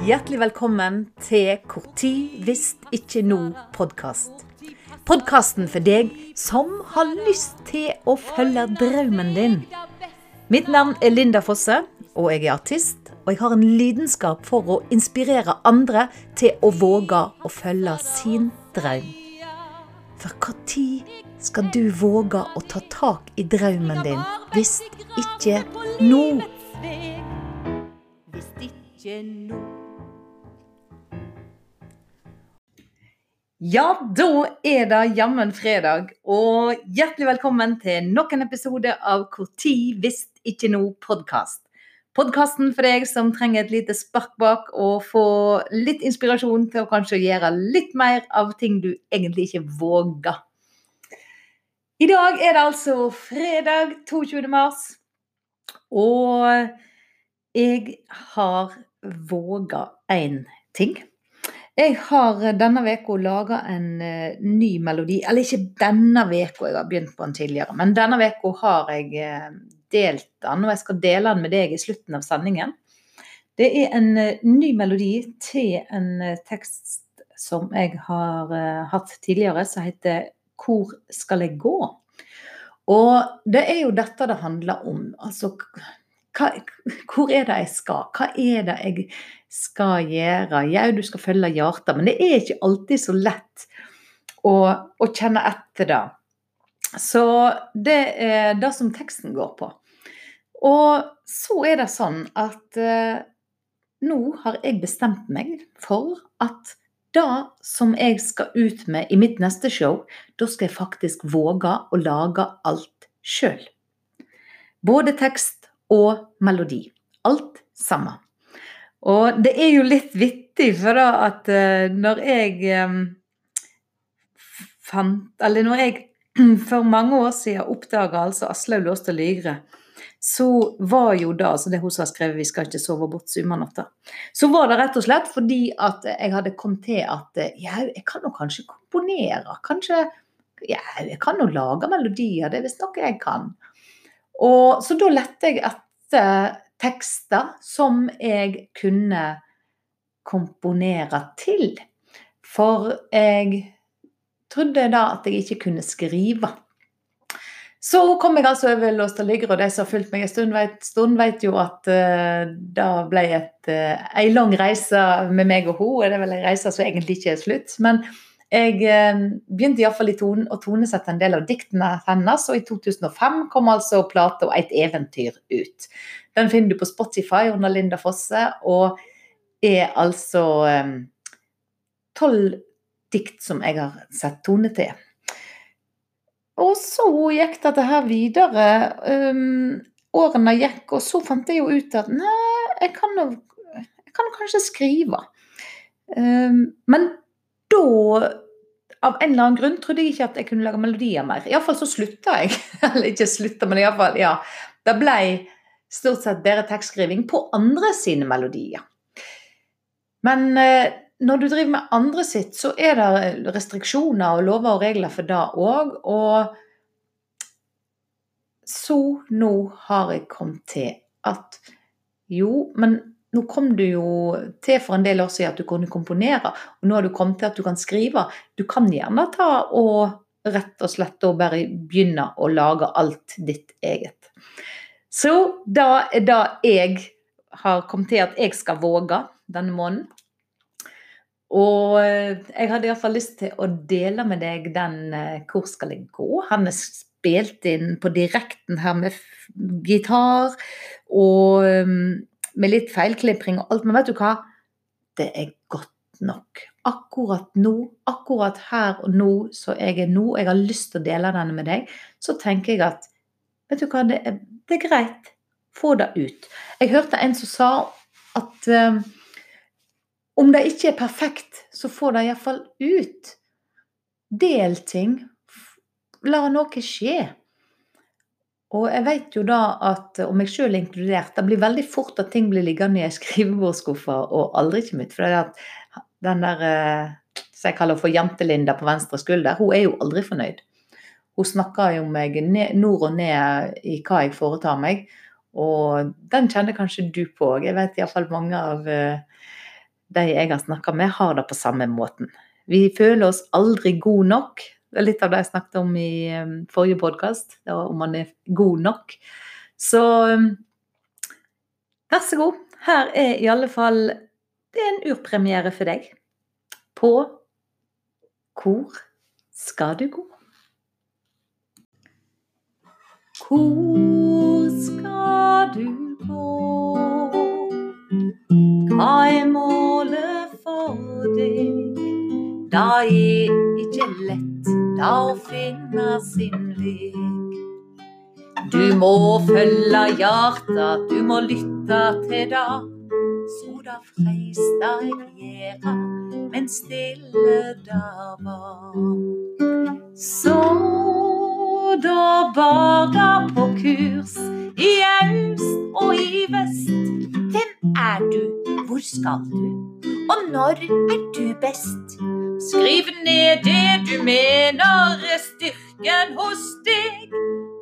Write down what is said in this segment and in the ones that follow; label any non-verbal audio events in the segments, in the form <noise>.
Hjertelig velkommen til Hvor tid hvis ikke nå-podkast. Podkasten for deg som har lyst til å følge drømmen din. Mitt navn er Linda Fosse, og jeg er artist. Og jeg har en lidenskap for å inspirere andre til å våge å følge sin drøm. For når skal du våge å ta tak i drømmen din hvis ikke nå? Hvis ikke nå. Ja, da er det jammen fredag, og hjertelig velkommen til nok en episode av tid hvis ikke nå podkast. Podkasten for deg som trenger et lite spark bak og få litt inspirasjon til å kanskje gjøre litt mer av ting du egentlig ikke våger. I dag er det altså fredag 22. mars, og jeg har våga én ting. Jeg har eh, denne uka laga en uh, ny melodi. Eller ikke denne uka, jeg har begynt på den tidligere. Men denne uka har jeg uh, delt den, og jeg skal dele den med deg i slutten av sendingen. Det er en ny melodi til en tekst som jeg har hatt tidligere, som heter 'Hvor skal jeg gå?' Og det er jo dette det handler om. Altså hva, hvor er det jeg skal? Hva er det jeg skal gjøre? Ja, du skal følge hjertet, men det er ikke alltid så lett å, å kjenne etter det. Så det er det som teksten går på. Og så er det sånn at eh, nå har jeg bestemt meg for at det som jeg skal ut med i mitt neste show, da skal jeg faktisk våge å lage alt sjøl. Både tekst og melodi. Alt sammen. Og det er jo litt vittig, for da at uh, når jeg um, fant Eller når jeg <clears throat> for mange år siden oppdaga altså Aslaug Låste Lygre, så var jo da, altså det hun som har skrevet 'Vi skal ikke sove bort sommernatta', så var det rett og slett fordi at jeg hadde kommet til at eh, ja, jeg kan jo kanskje komponere. Kanskje ja, jeg kan jo lage melodier, det er visst noe jeg kan. Og, så da lette jeg etter tekster som jeg kunne komponere til. For jeg trodde da at jeg ikke kunne skrive. Så kom jeg altså over Låst og ligger, og de som har fulgt meg en stund, vet, stund, vet jo at uh, det ble et, uh, lang reise med meg og hun. Det er vel en reise som egentlig ikke er slutt. Men jeg eh, begynte iallfall tone, å tonesette en del av diktene hennes, og i 2005 kom altså plata 'Et eventyr' ut. Den finner du på Spotify under Linda Fosse, og er altså eh, tolv dikt som jeg har sett tone til. Og så gikk dette her videre. Um, årene gikk, og så fant jeg jo ut at nei, jeg kan jo kan kanskje skrive. Um, men av en eller annen grunn trodde jeg ikke at jeg kunne lage melodier mer. Iallfall så slutta jeg. <laughs> Eller ikke slutta, men iallfall, ja. Det ble stort sett bedre tekstskriving på andre sine melodier. Men eh, når du driver med andre sitt, så er det restriksjoner og lover og regler for det òg. Og så nå har jeg kommet til at jo, men nå kom du jo til for en del år siden at du kunne komponere, og nå har du kommet til at du kan skrive. Du kan gjerne ta og rett og slett og bare begynne å lage alt ditt eget. Så da er det jeg har kommet til at jeg skal våge denne måneden. Og jeg hadde iallfall lyst til å dele med deg den eh, 'Hvor skal jeg gå?' Han er spilt inn på direkten her med gitar. Og med litt feilklipring og alt. Men vet du hva? Det er godt nok. Akkurat nå, akkurat her og nå så jeg er nå, jeg har lyst til å dele denne med deg, så tenker jeg at vet du hva, det er, det er greit. Få det ut. Jeg hørte en som sa at um, om det ikke er perfekt, så få det iallfall ut. Del ting. La noe skje. Og jeg vet jo da at, og meg sjøl inkludert, det blir veldig fort at ting blir liggende i ei <laughs> skrivebordsskuffe og aldri kommer ut. For det er at den der eh, som jeg kaller for Jentelinda på venstre skulder, hun er jo aldri fornøyd. Hun snakker jo meg nord og ned i hva jeg foretar meg. Og den kjenner kanskje du på òg. Jeg vet iallfall mange av uh, de jeg har snakka med, har det på samme måten. Vi føler oss aldri gode nok. Det er litt av det jeg snakket om i um, forrige podkast, om man er god nok. Så um, vær så god. Her er i alle fall Det er en urpremiere for deg. På Hvor skal du gå? Hvor skal du gå? Hva er målet for deg? Det er ikke lett da finne sin veg. Du må følge hjertet, du må lytte til det. Så det freista eg gjera, men stille der var. Så da bar det på kurs i øst og i vest. Hvem er du, hvor skal du, og når er du best? Skriv ned det du mener er styrken hos deg.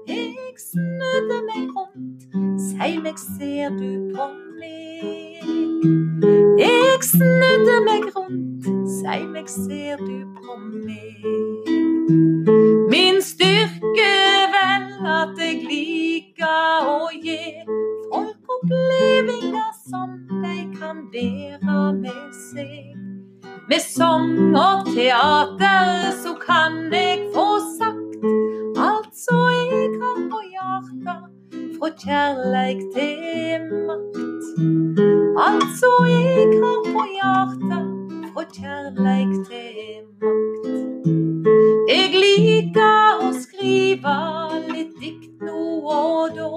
Jeg snudde meg rundt, si meg, ser du på meg? Jeg snudde meg rundt, si meg, ser du på meg? Kjærleik til makt. Altså eg har på hjertet, frå kjærleik til makt. Jeg liker å skrive litt dikt nå og da.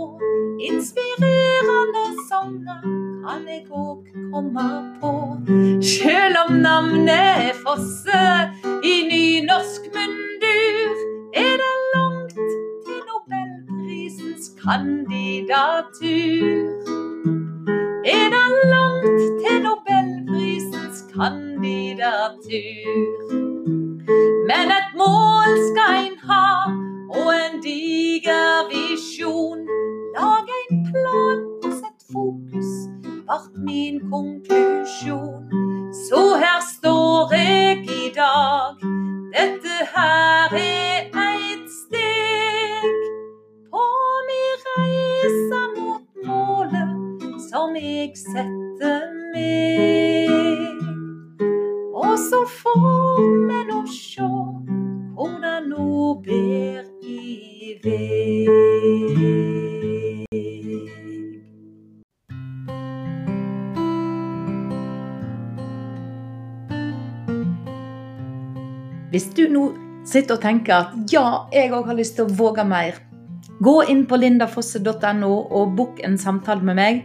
Inspirerende sanger kan jeg òg komme på. Sjøl om navnet er Fosse kandidatur. Er det langt til nobelprisens kandidatur. Men et mål skal en ha, og en diger visjon. Lag en plan og sett fokus, vart min konklusjon. Setter meg. Og så får vi nå sjå hvor det ber i veg. Hvis du nå sitter og tenker at ja, jeg òg har lyst til å våge mer, gå inn på lindafosse.no og book en samtale med meg.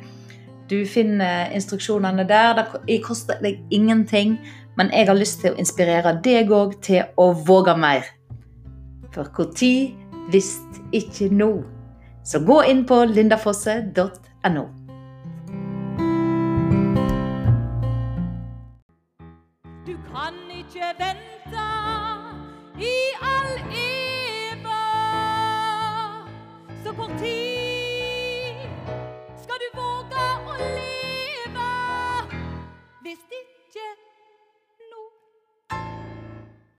Du finner instruksjonene der. Det koster deg ingenting, men jeg har lyst til å inspirere deg òg til å våge mer. For når, hvis ikke nå. Så gå inn på lindafosse.no. Du kan ikke vente i all evig, så når Desde